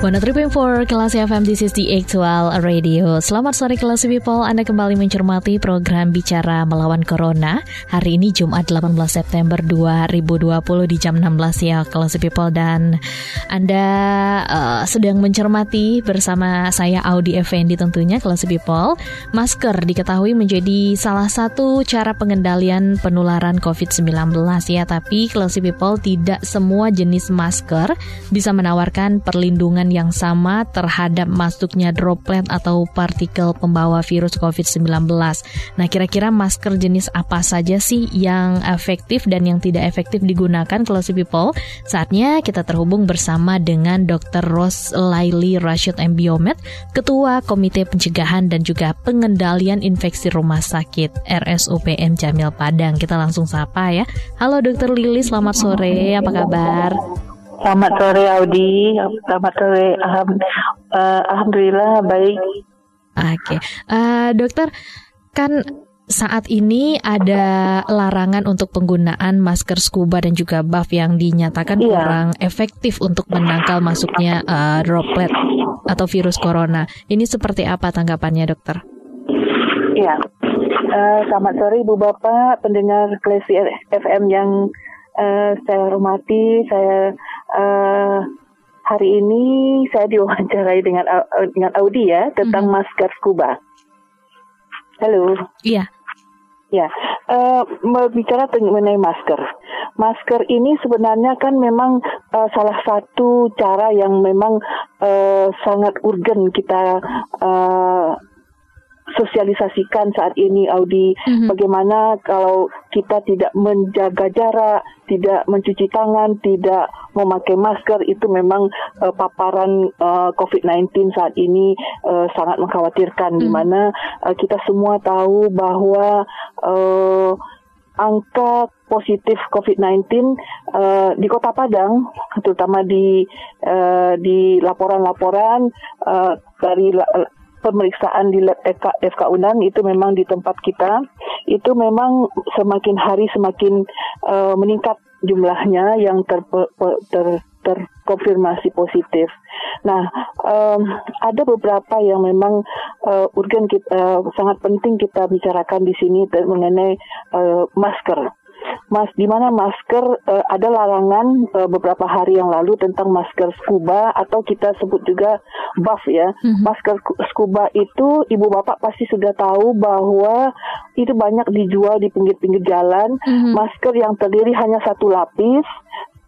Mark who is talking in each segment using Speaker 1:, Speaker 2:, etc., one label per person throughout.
Speaker 1: One for Kelas FM, this is the Actual Radio. Selamat sore Kelas People, Anda kembali mencermati program Bicara Melawan Corona. Hari ini Jumat 18 September 2020 di jam 16 ya Kelas People. Dan Anda uh, sedang mencermati bersama saya Audi Effendi tentunya Kelas People. Masker diketahui menjadi salah satu cara pengendalian penularan COVID-19 ya. Tapi Kelas People tidak semua jenis masker bisa menawarkan perlindungan yang sama terhadap masuknya droplet atau partikel pembawa virus COVID-19. Nah, kira-kira masker jenis apa saja sih yang efektif dan yang tidak efektif digunakan kalau people? Saatnya kita terhubung bersama dengan Dr. Ros Laili Rashid M. Biomed, Ketua Komite Pencegahan dan juga Pengendalian Infeksi Rumah Sakit RSUPM Jamil Padang. Kita langsung sapa ya. Halo Dr. Lili, selamat sore. Apa kabar?
Speaker 2: Selamat sore Audi, selamat sore. Alham, uh, Alhamdulillah baik.
Speaker 1: Oke, okay. uh, eh, dokter kan saat ini ada larangan untuk penggunaan masker scuba dan juga buff yang dinyatakan iya. kurang efektif untuk menangkal masuknya uh, droplet atau virus corona. Ini seperti apa tanggapannya, dokter?
Speaker 2: Iya, uh, selamat sore Ibu Bapak, pendengar Klesi FM yang uh, saya hormati. Saya uh, hari ini saya diwawancarai dengan uh, dengan Audi ya tentang mm -hmm. masker scuba. Halo.
Speaker 1: Iya.
Speaker 2: Ya, uh, berbicara mengenai masker. Masker ini sebenarnya kan memang uh, salah satu cara yang memang uh, sangat urgen kita uh, sosialisasikan saat ini Audi mm-hmm. bagaimana kalau kita tidak menjaga jarak, tidak mencuci tangan, tidak memakai masker itu memang uh, paparan uh, COVID-19 saat ini uh, sangat mengkhawatirkan mm-hmm. di mana uh, kita semua tahu bahwa uh, angka positif COVID-19 uh, di Kota Padang, terutama di uh, di laporan-laporan uh, dari pemeriksaan di lab FK, FK Unan itu memang di tempat kita itu memang semakin hari semakin uh, meningkat jumlahnya yang ter, ter, terkonfirmasi positif. Nah, um, ada beberapa yang memang uh, urgen kita, uh, sangat penting kita bicarakan di sini mengenai uh, masker. Mas, di mana masker uh, ada larangan uh, beberapa hari yang lalu tentang masker scuba atau kita sebut juga buff ya. Mm-hmm. Masker scuba itu ibu bapak pasti sudah tahu bahwa itu banyak dijual di pinggir-pinggir jalan. Mm-hmm. Masker yang terdiri hanya satu lapis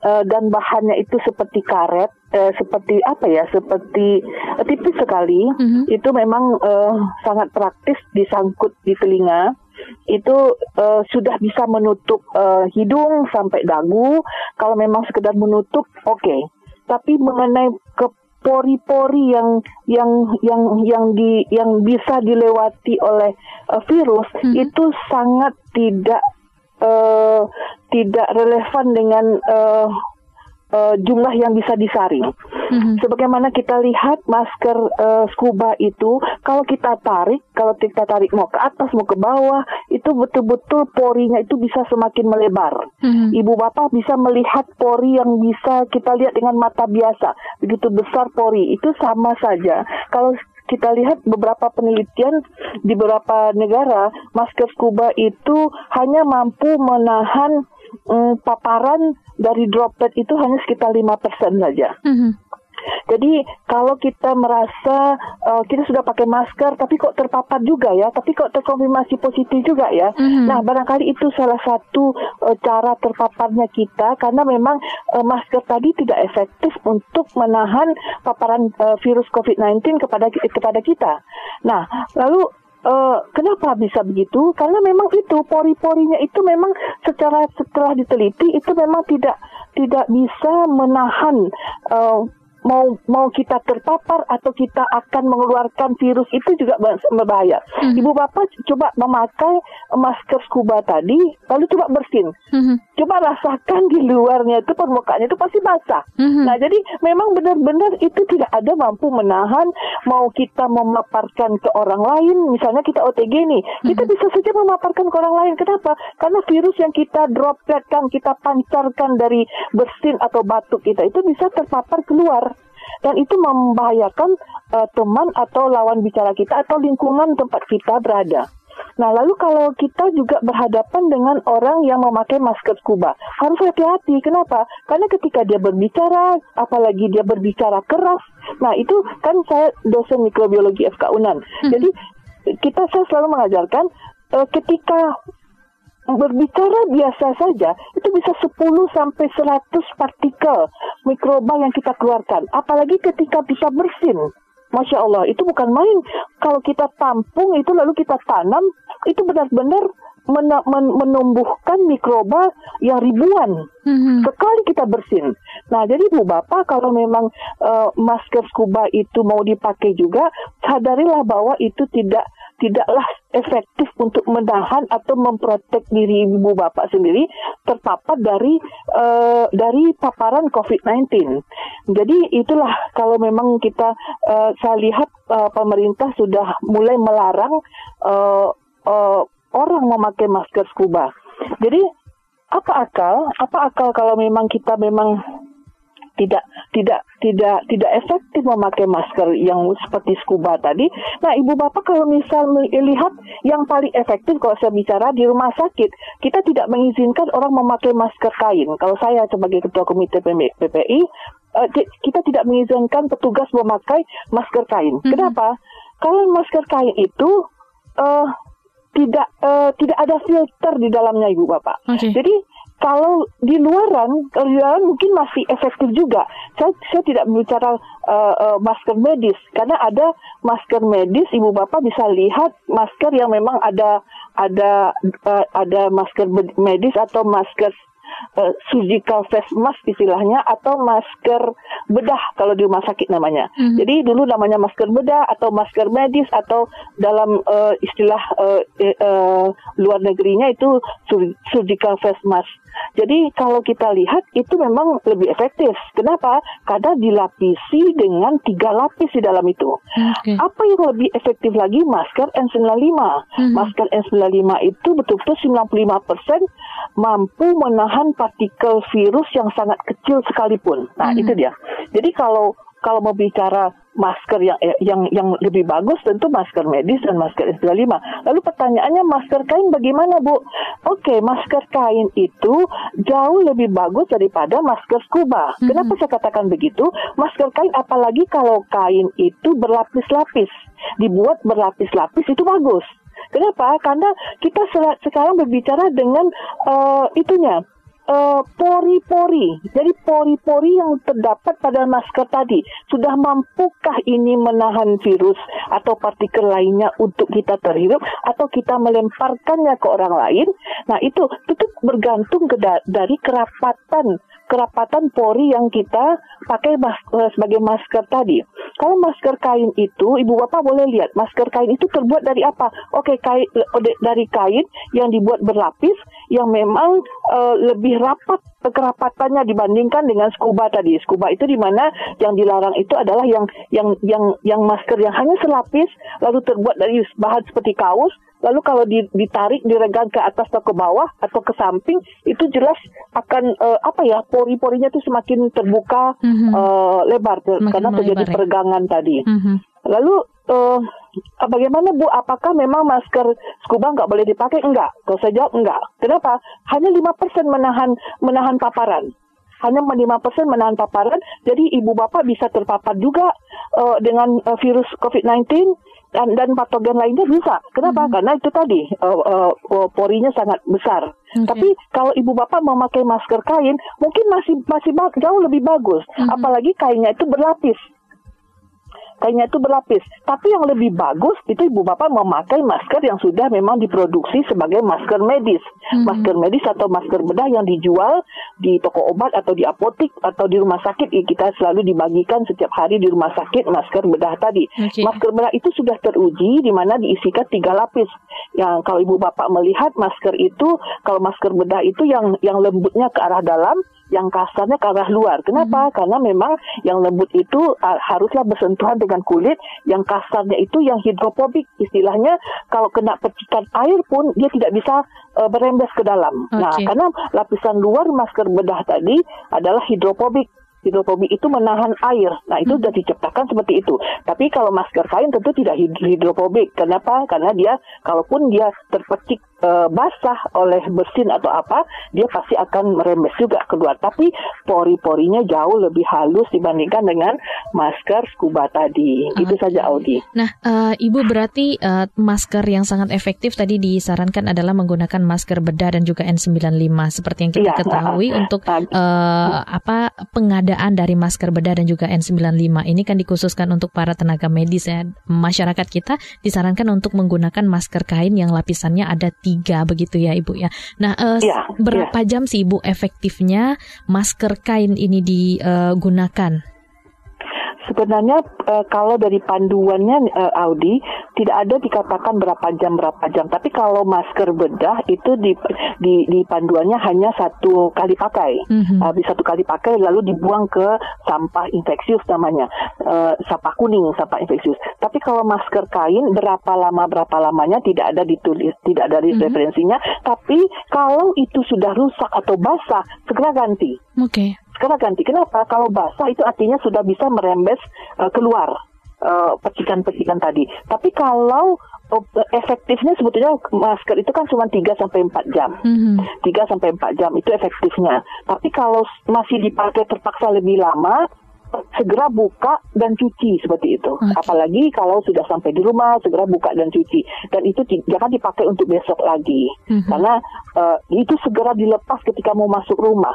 Speaker 2: uh, dan bahannya itu seperti karet, uh, seperti apa ya, seperti uh, tipis sekali. Mm-hmm. Itu memang uh, sangat praktis disangkut di telinga. Itu uh, sudah bisa menutup uh, hidung sampai dagu. Kalau memang sekedar menutup, oke. Okay. Tapi mengenai ke pori-pori yang yang yang yang di yang bisa dilewati oleh uh, virus hmm. itu sangat tidak uh, tidak relevan dengan uh, uh, jumlah yang bisa disaring. Mm-hmm. Sebagaimana kita lihat masker uh, scuba itu, kalau kita tarik, kalau kita tarik mau ke atas mau ke bawah, itu betul-betul porinya itu bisa semakin melebar. Mm-hmm. Ibu bapak bisa melihat pori yang bisa kita lihat dengan mata biasa, begitu besar pori itu sama saja. Kalau kita lihat beberapa penelitian di beberapa negara, masker scuba itu hanya mampu menahan um, paparan dari droplet itu hanya sekitar lima persen saja. Mm -hmm. Jadi kalau kita merasa uh, kita sudah pakai masker tapi kok terpapar juga ya, tapi kok terkonfirmasi positif juga ya. Mm-hmm. Nah, barangkali itu salah satu uh, cara terpaparnya kita karena memang uh, masker tadi tidak efektif untuk menahan paparan uh, virus COVID-19 kepada kepada kita. Nah, lalu Uh, kenapa bisa begitu? Karena memang itu pori-porinya itu memang secara setelah diteliti itu memang tidak tidak bisa menahan uh, mau mau kita terpapar atau kita akan mengeluarkan virus itu juga berbahaya. Hmm. Ibu bapak coba memakai masker scuba tadi, lalu coba bersin. Hmm. Coba rasakan di luarnya itu permukaannya itu pasti basah. Hmm. Nah jadi memang benar-benar itu tidak ada mampu menahan mau kita memaparkan ke orang lain. Misalnya kita OTG nih, hmm. kita bisa saja memaparkan ke orang lain. Kenapa? Karena virus yang kita dropletkan, kita pancarkan dari bersin atau batuk kita itu bisa terpapar keluar dan itu membahayakan uh, teman atau lawan bicara kita atau lingkungan tempat kita berada. Nah, lalu kalau kita juga berhadapan dengan orang yang memakai masker scuba, harus hati-hati. Kenapa? Karena ketika dia berbicara, apalagi dia berbicara keras, nah itu kan saya dosen mikrobiologi FK Unan. Hmm. Jadi kita saya selalu mengajarkan uh, ketika berbicara biasa saja itu bisa 10 sampai 100 partikel mikroba yang kita keluarkan apalagi ketika bisa bersin Masya Allah, itu bukan main. Kalau kita tampung itu lalu kita tanam, itu benar-benar men men menumbuhkan mikroba yang ribuan. Mm-hmm. Sekali kita bersin. Nah, jadi Bu Bapak kalau memang uh, masker scuba itu mau dipakai juga, sadarilah bahwa itu tidak tidaklah efektif untuk menahan atau memprotek diri ibu bapak sendiri terpapar dari uh, dari paparan COVID-19. Jadi itulah kalau memang kita uh, saya lihat uh, pemerintah sudah mulai melarang uh, uh, orang memakai masker scuba. Jadi apa akal? Apa akal kalau memang kita memang tidak tidak tidak tidak efektif memakai masker yang seperti scuba tadi. Nah, ibu bapak kalau misal melihat yang paling efektif kalau saya bicara di rumah sakit, kita tidak mengizinkan orang memakai masker kain. Kalau saya sebagai ketua komite PPI, eh, kita tidak mengizinkan petugas memakai masker kain. Mm -hmm. Kenapa? Kalau masker kain itu uh, tidak uh, tidak ada filter di dalamnya ibu bapak. Okay. Jadi kalau di luaran, kalau di luaran mungkin masih efektif juga. Saya, saya tidak berbicara uh, uh, masker medis karena ada masker medis, ibu bapak bisa lihat masker yang memang ada ada uh, ada masker medis atau masker uh, surgical face mask istilahnya atau masker bedah kalau di rumah sakit namanya. Mm-hmm. Jadi dulu namanya masker bedah atau masker medis atau dalam uh, istilah uh, uh, luar negerinya itu surgical face mask. Jadi kalau kita lihat itu memang lebih efektif. Kenapa? Karena dilapisi dengan tiga lapis di dalam itu. Okay. Apa yang lebih efektif lagi? Masker N95. Mm-hmm. Masker N95 itu betul-betul 95% mampu menahan partikel virus yang sangat kecil sekalipun. Nah, hmm. itu dia. Jadi kalau kalau mau bicara masker yang eh, yang yang lebih bagus tentu masker medis dan masker N95. Lalu pertanyaannya masker kain bagaimana, Bu? Oke, masker kain itu jauh lebih bagus daripada masker scuba. Hmm. Kenapa saya katakan begitu? Masker kain apalagi kalau kain itu berlapis-lapis, dibuat berlapis-lapis itu bagus. Kenapa? Karena kita sekarang berbicara dengan uh, itunya Eh, pori-pori. Jadi pori-pori yang terdapat pada masker tadi sudah mampukah ini menahan virus atau partikel lainnya untuk kita terhirup atau kita melemparkannya ke orang lain? Nah itu itu bergantung ke da dari kerapatan kerapatan pori yang kita pakai mas eh, sebagai masker tadi. Kalau masker kain itu, ibu bapak boleh lihat masker kain itu terbuat dari apa? Oke, kain dari kain yang dibuat berlapis yang memang uh, lebih rapat kerapatannya dibandingkan dengan scuba tadi. Scuba itu di mana yang dilarang itu adalah yang yang yang yang masker yang hanya selapis lalu terbuat dari bahan seperti kaos lalu kalau ditarik diregang ke atas atau ke bawah atau ke samping itu jelas akan uh, apa ya pori-porinya itu semakin terbuka mm-hmm. uh, lebar semakin karena terjadi ya. peregangan tadi. Mm-hmm. Lalu uh, bagaimana Bu? Apakah memang masker scuba nggak boleh dipakai? Enggak. Kalau saya jawab enggak. Kenapa? Hanya lima persen menahan menahan paparan hanya 5% menahan paparan. Jadi ibu bapak bisa terpapar juga uh, dengan uh, virus COVID-19 dan dan patogen lainnya bisa. Kenapa? Hmm. Karena itu tadi uh, uh, porinya sangat besar. Okay. Tapi kalau ibu bapak memakai masker kain, mungkin masih masih jauh lebih bagus. Hmm. Apalagi kainnya itu berlapis. Kainnya itu berlapis. Tapi yang lebih bagus itu ibu bapak memakai masker yang sudah memang diproduksi sebagai masker medis. Hmm. Masker medis atau masker bedah yang dijual di toko obat atau di apotik atau di rumah sakit. Kita selalu dibagikan setiap hari di rumah sakit masker bedah tadi. Okay. Masker bedah itu sudah teruji di mana diisikan tiga lapis. Yang kalau ibu bapak melihat masker itu, kalau masker bedah itu yang yang lembutnya ke arah dalam, yang kasarnya ke arah luar. Kenapa? Hmm. Karena memang yang lembut itu uh, haruslah bersentuhan dengan kulit, yang kasarnya itu yang hidrofobik. Istilahnya kalau kena percikan air pun dia tidak bisa uh, berembes ke dalam. Okay. Nah, karena lapisan luar masker bedah tadi adalah hidrofobik hidrofobik itu menahan air. Nah, itu hmm. sudah diciptakan seperti itu. Tapi kalau masker kain tentu tidak hidrofobik. Kenapa? Karena dia kalaupun dia terpecik e, basah oleh bersin atau apa, dia pasti akan merembes juga keluar. Tapi pori-porinya jauh lebih halus dibandingkan dengan masker scuba tadi. Okay. Itu saja Audi.
Speaker 1: Nah, uh, Ibu berarti uh, masker yang sangat efektif tadi disarankan adalah menggunakan masker bedah dan juga N95 seperti yang kita ya, ketahui uh, untuk uh, apa pengadaan dari masker bedah dan juga N95 ini kan dikhususkan untuk para tenaga medis ya. Masyarakat kita disarankan untuk menggunakan masker kain yang lapisannya ada tiga tiga begitu ya Ibu ya. Nah, uh, ya, berapa ya. jam sih Ibu efektifnya masker kain ini digunakan?
Speaker 2: Sebenarnya uh, kalau dari panduannya uh, Audi tidak ada dikatakan berapa jam berapa jam, tapi kalau masker bedah itu di di, di panduannya hanya satu kali pakai, mm-hmm. uh, satu kali pakai lalu dibuang ke sampah infeksius namanya, uh, sampah kuning, sampah infeksius. Tapi kalau masker kain berapa lama berapa lamanya tidak ada ditulis, tidak ada mm-hmm. referensinya. Tapi kalau itu sudah rusak atau basah segera ganti.
Speaker 1: Oke. Okay.
Speaker 2: Sekarang ganti. Kenapa? Kalau basah itu artinya sudah bisa merembes uh, keluar uh, percikan-percikan tadi. Tapi kalau uh, efektifnya sebetulnya masker itu kan cuma 3 sampai 4 jam. Mm -hmm. 3 sampai 4 jam itu efektifnya. Tapi kalau masih dipakai terpaksa lebih lama, segera buka dan cuci seperti itu. Okay. Apalagi kalau sudah sampai di rumah, segera buka dan cuci. Dan itu jangan dipakai untuk besok lagi. Mm -hmm. Karena uh, itu segera dilepas ketika mau masuk rumah.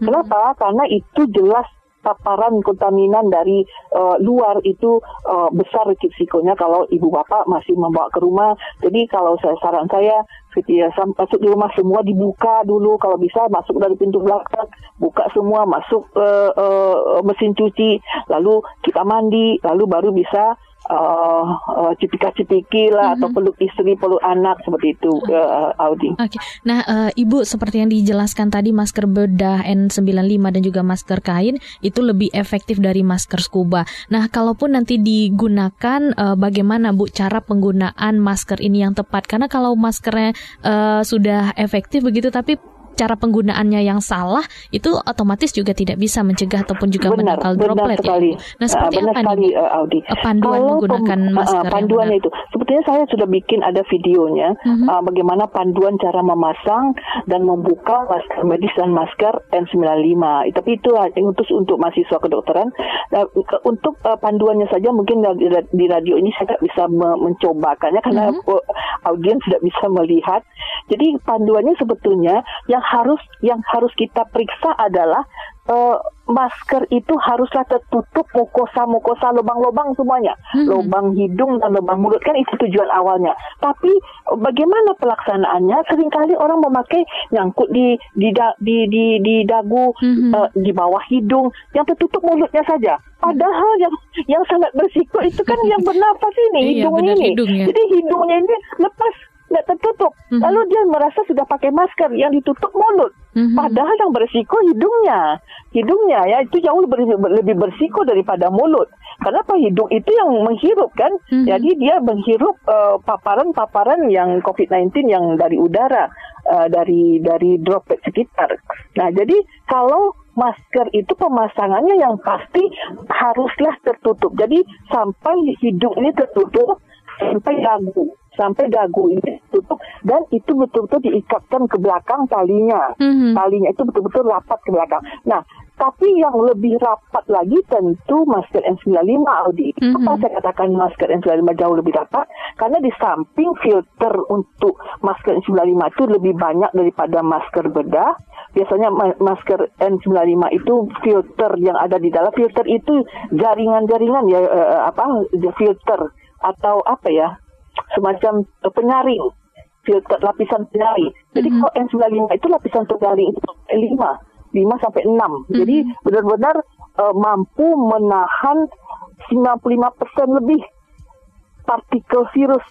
Speaker 2: Kenapa? Karena itu jelas paparan kontaminan dari uh, luar itu uh, besar risikonya kalau ibu bapak masih membawa ke rumah. Jadi kalau saya saran saya ketika masuk di rumah semua dibuka dulu kalau bisa masuk dari pintu belakang buka semua masuk uh, uh, mesin cuci lalu kita mandi lalu baru bisa uh, uh, cipika-cipiki lah mm-hmm. atau peluk istri, peluk anak seperti itu uh, Audi.
Speaker 1: Oke. Okay. Nah, uh, Ibu seperti yang dijelaskan tadi masker bedah N95 dan juga masker kain itu lebih efektif dari masker scuba. Nah, kalaupun nanti digunakan uh, bagaimana Bu cara penggunaan masker ini yang tepat? Karena kalau maskernya uh, sudah efektif begitu tapi cara penggunaannya yang salah itu otomatis juga tidak bisa mencegah ataupun juga benar, menangkal droplet
Speaker 2: benar sekali.
Speaker 1: ya. Nah, seperti
Speaker 2: benar
Speaker 1: apa
Speaker 2: sekali,
Speaker 1: nih
Speaker 2: uh, Audi.
Speaker 1: panduan Kalau menggunakan pem, masker
Speaker 2: panduannya itu. Sebetulnya saya sudah bikin ada videonya uh-huh. uh, bagaimana panduan cara memasang dan membuka masker medis dan masker N95. Tapi itu untuk untuk mahasiswa kedokteran uh, untuk uh, panduannya saja mungkin di radio ini saya tidak bisa mencobakannya karena uh-huh. audiens tidak bisa melihat. Jadi panduannya sebetulnya yang harus yang harus kita periksa adalah uh, masker itu haruslah tertutup mukosa mukosa lubang-lubang semuanya hmm. lubang hidung dan lubang mulut kan itu tujuan awalnya tapi bagaimana pelaksanaannya sering kali orang memakai nyangkut di di da, di, di, di dagu hmm. uh, di bawah hidung yang tertutup mulutnya saja padahal yang yang sangat bersiko itu kan yang bernafas ini iya, hidung ini hidungnya. jadi hidungnya ini lepas nggak tertutup. Mm-hmm. Lalu dia merasa sudah pakai masker yang ditutup mulut. Mm-hmm. Padahal yang berisiko hidungnya. Hidungnya ya itu jauh lebih, lebih berisiko daripada mulut. Kenapa hidung itu yang menghirup kan? Mm-hmm. Jadi dia menghirup uh, paparan-paparan yang COVID-19 yang dari udara, uh, dari dari droplet sekitar. Nah, jadi kalau masker itu pemasangannya yang pasti haruslah tertutup. Jadi sampai hidung ini tertutup sampai dagu sampai dagu ini tutup dan itu betul-betul diikatkan ke belakang talinya. Mm-hmm. Talinya itu betul-betul rapat ke belakang. Nah, tapi yang lebih rapat lagi tentu masker N95 Audi. Mm-hmm. Apa saya katakan masker N95 jauh lebih rapat? Karena di samping filter untuk masker N95 itu lebih banyak daripada masker bedah, biasanya masker N95 itu filter yang ada di dalam filter itu jaringan-jaringan ya uh, apa filter atau apa ya semacam uh, penyaring filter lapisan penyaring. Jadi mm -hmm. kalau N95 itu lapisan penyaring itu 5 5 sampai 6. Mm -hmm. Jadi benar-benar uh, mampu menahan 95% lebih partikel virus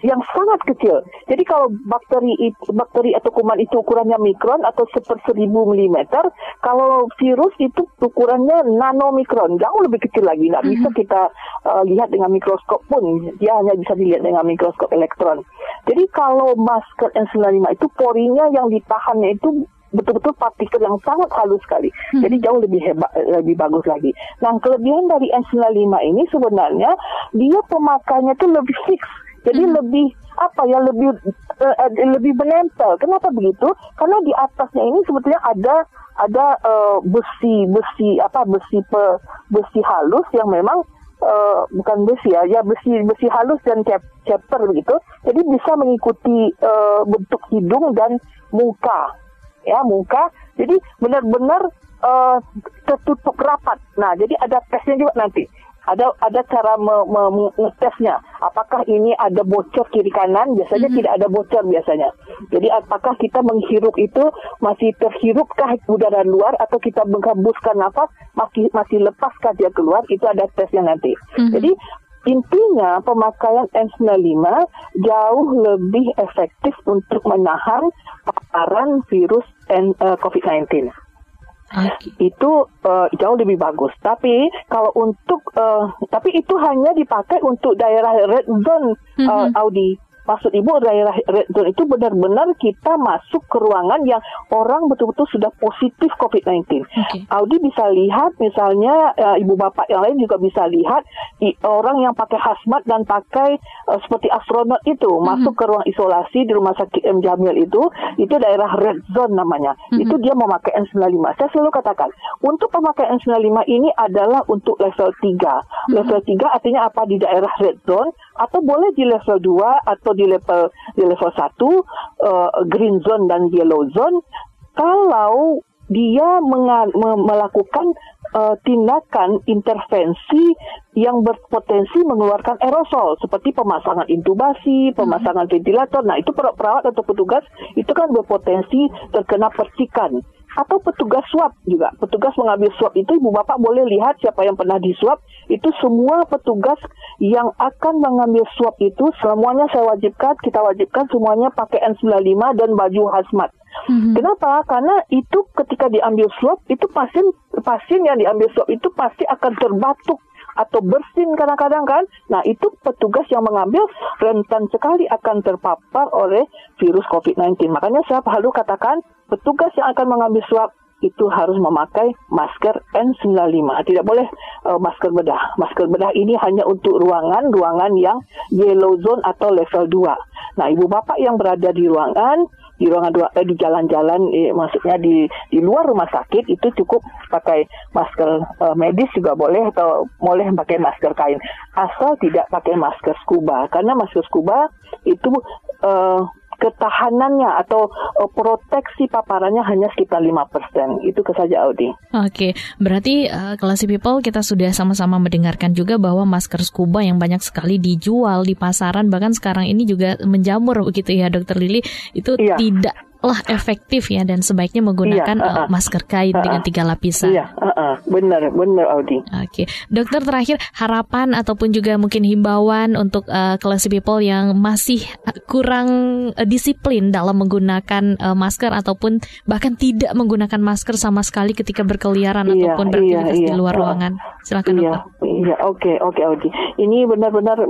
Speaker 2: yang sangat kecil. Jadi kalau bakteri bakteri atau kuman itu ukurannya mikron atau seperseribu milimeter, kalau virus itu ukurannya nanomikron, jauh lebih kecil lagi. Nggak bisa mhm. kita uh, lihat dengan mikroskop pun, dia hanya bisa dilihat dengan mikroskop elektron. Jadi kalau masker N95 itu porinya yang ditahannya itu betul-betul partikel yang sangat halus sekali. Hmm. Jadi jauh lebih hebat, lebih bagus lagi. Nah, kelebihan dari N95 ini sebenarnya dia pemakaiannya itu lebih fix. Jadi hmm. lebih apa ya lebih uh, lebih menempel. Kenapa begitu? Karena di atasnya ini sebetulnya ada ada uh, besi besi apa besi pe, besi halus yang memang uh, bukan besi ya, ya besi besi halus dan cap, chapter begitu. Jadi bisa mengikuti uh, bentuk hidung dan muka ya muka jadi benar-benar uh, tertutup rapat nah jadi ada tesnya juga nanti ada ada cara mengetesnya apakah ini ada bocor kiri kanan biasanya hmm. tidak ada bocor biasanya jadi apakah kita menghirup itu masih terhirupkah udara luar atau kita menghembuskan nafas masih masih lepaskah dia keluar itu ada tesnya nanti hmm. jadi Intinya pemakaian N95 jauh lebih efektif untuk menahan paparan virus uh, COVID-19. Okay. Itu uh, jauh lebih bagus. Tapi kalau untuk uh, tapi itu hanya dipakai untuk daerah red zone mm -hmm. Audi maksud ibu daerah red zone itu benar-benar kita masuk ke ruangan yang orang betul-betul sudah positif COVID-19. Okay. Audi bisa lihat misalnya uh, ibu bapak yang lain juga bisa lihat i, orang yang pakai hazmat dan pakai uh, seperti astronot itu mm -hmm. masuk ke ruang isolasi di rumah sakit M Jamil itu itu daerah red zone namanya. Mm -hmm. Itu dia memakai N95. Saya selalu katakan untuk pemakai N95 ini adalah untuk level 3. Mm -hmm. Level 3 artinya apa di daerah red zone atau boleh di level 2 atau di level di level 1 uh, green zone dan yellow zone kalau dia melakukan uh, tindakan intervensi yang berpotensi mengeluarkan aerosol seperti pemasangan intubasi, pemasangan hmm. ventilator. Nah, itu perawat atau petugas itu kan berpotensi terkena percikan atau petugas swab juga. Petugas mengambil swab itu ibu bapak boleh lihat siapa yang pernah diswab. Itu semua petugas yang akan mengambil swab itu semuanya saya wajibkan, kita wajibkan semuanya pakai N95 dan baju hazmat. Mm-hmm. Kenapa? Karena itu ketika diambil swab itu pasien pasien yang diambil swab itu pasti akan terbatuk atau bersin kadang-kadang kan. Nah, itu petugas yang mengambil rentan sekali akan terpapar oleh virus COVID-19. Makanya saya perlu katakan petugas yang akan mengambil swab itu harus memakai masker N95. Tidak boleh uh, masker bedah. Masker bedah ini hanya untuk ruangan-ruangan yang yellow zone atau level 2. Nah, ibu bapak yang berada di ruangan di ruangan dua eh, di jalan-jalan eh, maksudnya di di luar rumah sakit itu cukup pakai masker eh, medis juga boleh atau boleh pakai masker kain. Asal tidak pakai masker scuba karena masker scuba itu eh, ketahanannya atau uh, proteksi paparannya hanya sekitar 5%. Itu saja Audi.
Speaker 1: Oke, berarti uh, kelas people kita sudah sama-sama mendengarkan juga bahwa masker scuba yang banyak sekali dijual di pasaran bahkan sekarang ini juga menjamur begitu ya Dokter Lili itu iya. tidak lah efektif ya dan sebaiknya menggunakan iya, uh, uh, masker kain uh, uh, dengan tiga lapisan.
Speaker 2: Iya, uh, uh, benar, benar Audi.
Speaker 1: Oke, okay. dokter terakhir harapan ataupun juga mungkin himbauan untuk uh, kelas people yang masih kurang uh, disiplin dalam menggunakan uh, masker ataupun bahkan tidak menggunakan masker sama sekali ketika berkeliaran iya, ataupun beraktivitas iya, iya. di luar ruangan. Silakan
Speaker 2: iya, dokter. Iya, oke, okay, oke okay, Audi. Ini benar-benar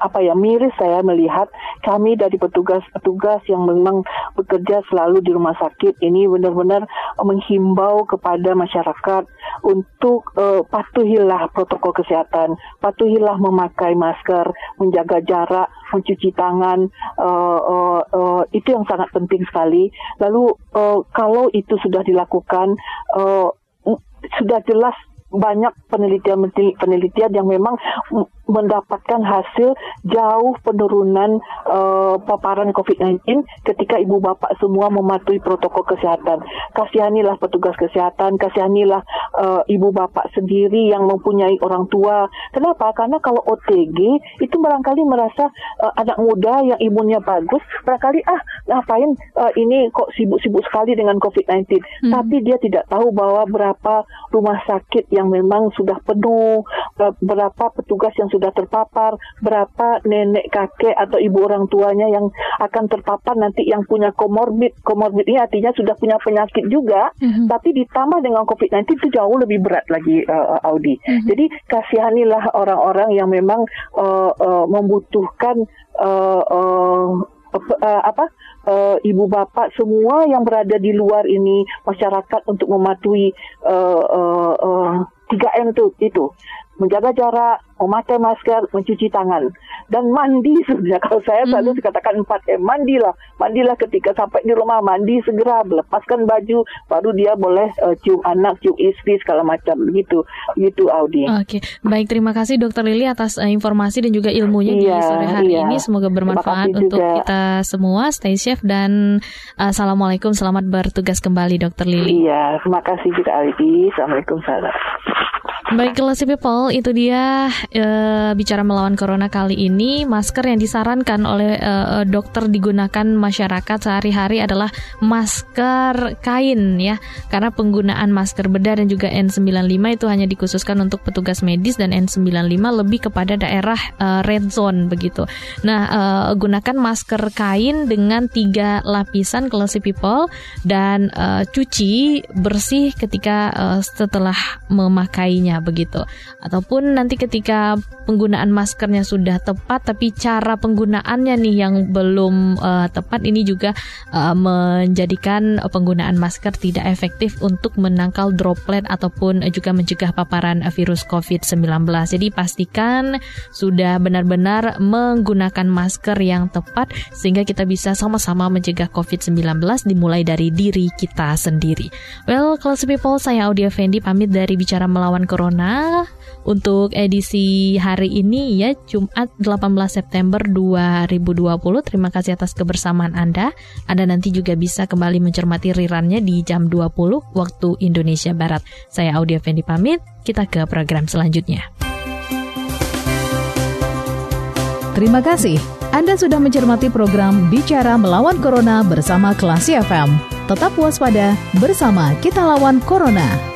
Speaker 2: apa ya miris saya melihat kami dari petugas-petugas yang memang bekerja selalu di rumah sakit ini benar-benar menghimbau kepada masyarakat untuk uh, patuhilah protokol kesehatan, patuhilah memakai masker, menjaga jarak, mencuci tangan, uh, uh, uh, itu yang sangat penting sekali. Lalu uh, kalau itu sudah dilakukan, uh, sudah jelas banyak penelitian-penelitian yang memang mendapatkan hasil jauh penurunan uh, paparan COVID-19 ketika ibu bapak semua mematuhi protokol kesehatan. Kasihanilah petugas kesehatan, kasihanilah uh, ibu bapak sendiri yang mempunyai orang tua. Kenapa? Karena kalau OTG itu barangkali merasa uh, anak muda yang imunnya bagus, barangkali ah ngapain uh, ini kok sibuk-sibuk sekali dengan COVID-19. Hmm. Tapi dia tidak tahu bahwa berapa rumah sakit yang memang sudah penuh, berapa petugas yang sudah terpapar, berapa nenek kakek atau ibu orang tuanya yang akan terpapar nanti yang punya komorbid. Komorbid ini artinya sudah punya penyakit juga, mm-hmm. tapi ditambah dengan COVID-19 itu jauh lebih berat lagi uh, Audi. Mm-hmm. Jadi kasihanilah orang-orang yang memang uh, uh, membutuhkan uh, uh, uh, apa uh, ibu bapak semua yang berada di luar ini masyarakat untuk mematuhi uh, uh, uh, 3M itu itu menjaga jarak, memakai masker, mencuci tangan dan mandi sebenarnya kalau saya mm-hmm. selalu katakan 4M mandilah mandilah ketika sampai di rumah mandi segera lepaskan baju baru dia boleh uh, cium anak cium istri segala macam begitu gitu Audi.
Speaker 1: Oke okay. baik terima kasih Dokter Lili atas uh, informasi dan juga ilmunya iya, di sore hari iya. ini semoga bermanfaat untuk juga. kita semua stay safe dan uh, assalamualaikum selamat bertugas kembali Dokter Lili.
Speaker 2: Iya terima kasih juga Audi assalamualaikum salam.
Speaker 1: Baik, Classy People, itu dia e, bicara melawan corona kali ini. Masker yang disarankan oleh e, dokter digunakan masyarakat sehari-hari adalah masker kain ya. Karena penggunaan masker bedah dan juga N95 itu hanya dikhususkan untuk petugas medis dan N95 lebih kepada daerah e, red zone begitu. Nah, e, gunakan masker kain dengan tiga lapisan Classy People dan e, cuci bersih ketika e, setelah memakainya begitu. Ataupun nanti ketika penggunaan maskernya sudah tepat tapi cara penggunaannya nih yang belum uh, tepat ini juga uh, menjadikan penggunaan masker tidak efektif untuk menangkal droplet ataupun juga mencegah paparan virus COVID-19. Jadi pastikan sudah benar-benar menggunakan masker yang tepat sehingga kita bisa sama-sama mencegah COVID-19 dimulai dari diri kita sendiri. Well, close people, saya Audia Fendi pamit dari Bicara Melawan Corona Corona untuk edisi hari ini ya Jumat 18 September 2020. Terima kasih atas kebersamaan Anda. Anda nanti juga bisa kembali mencermati rirannya di jam 20 waktu Indonesia Barat. Saya Audia Fendi pamit, kita ke program selanjutnya.
Speaker 3: Terima kasih. Anda sudah mencermati program Bicara Melawan Corona bersama Klasi FM. Tetap waspada bersama kita lawan Corona.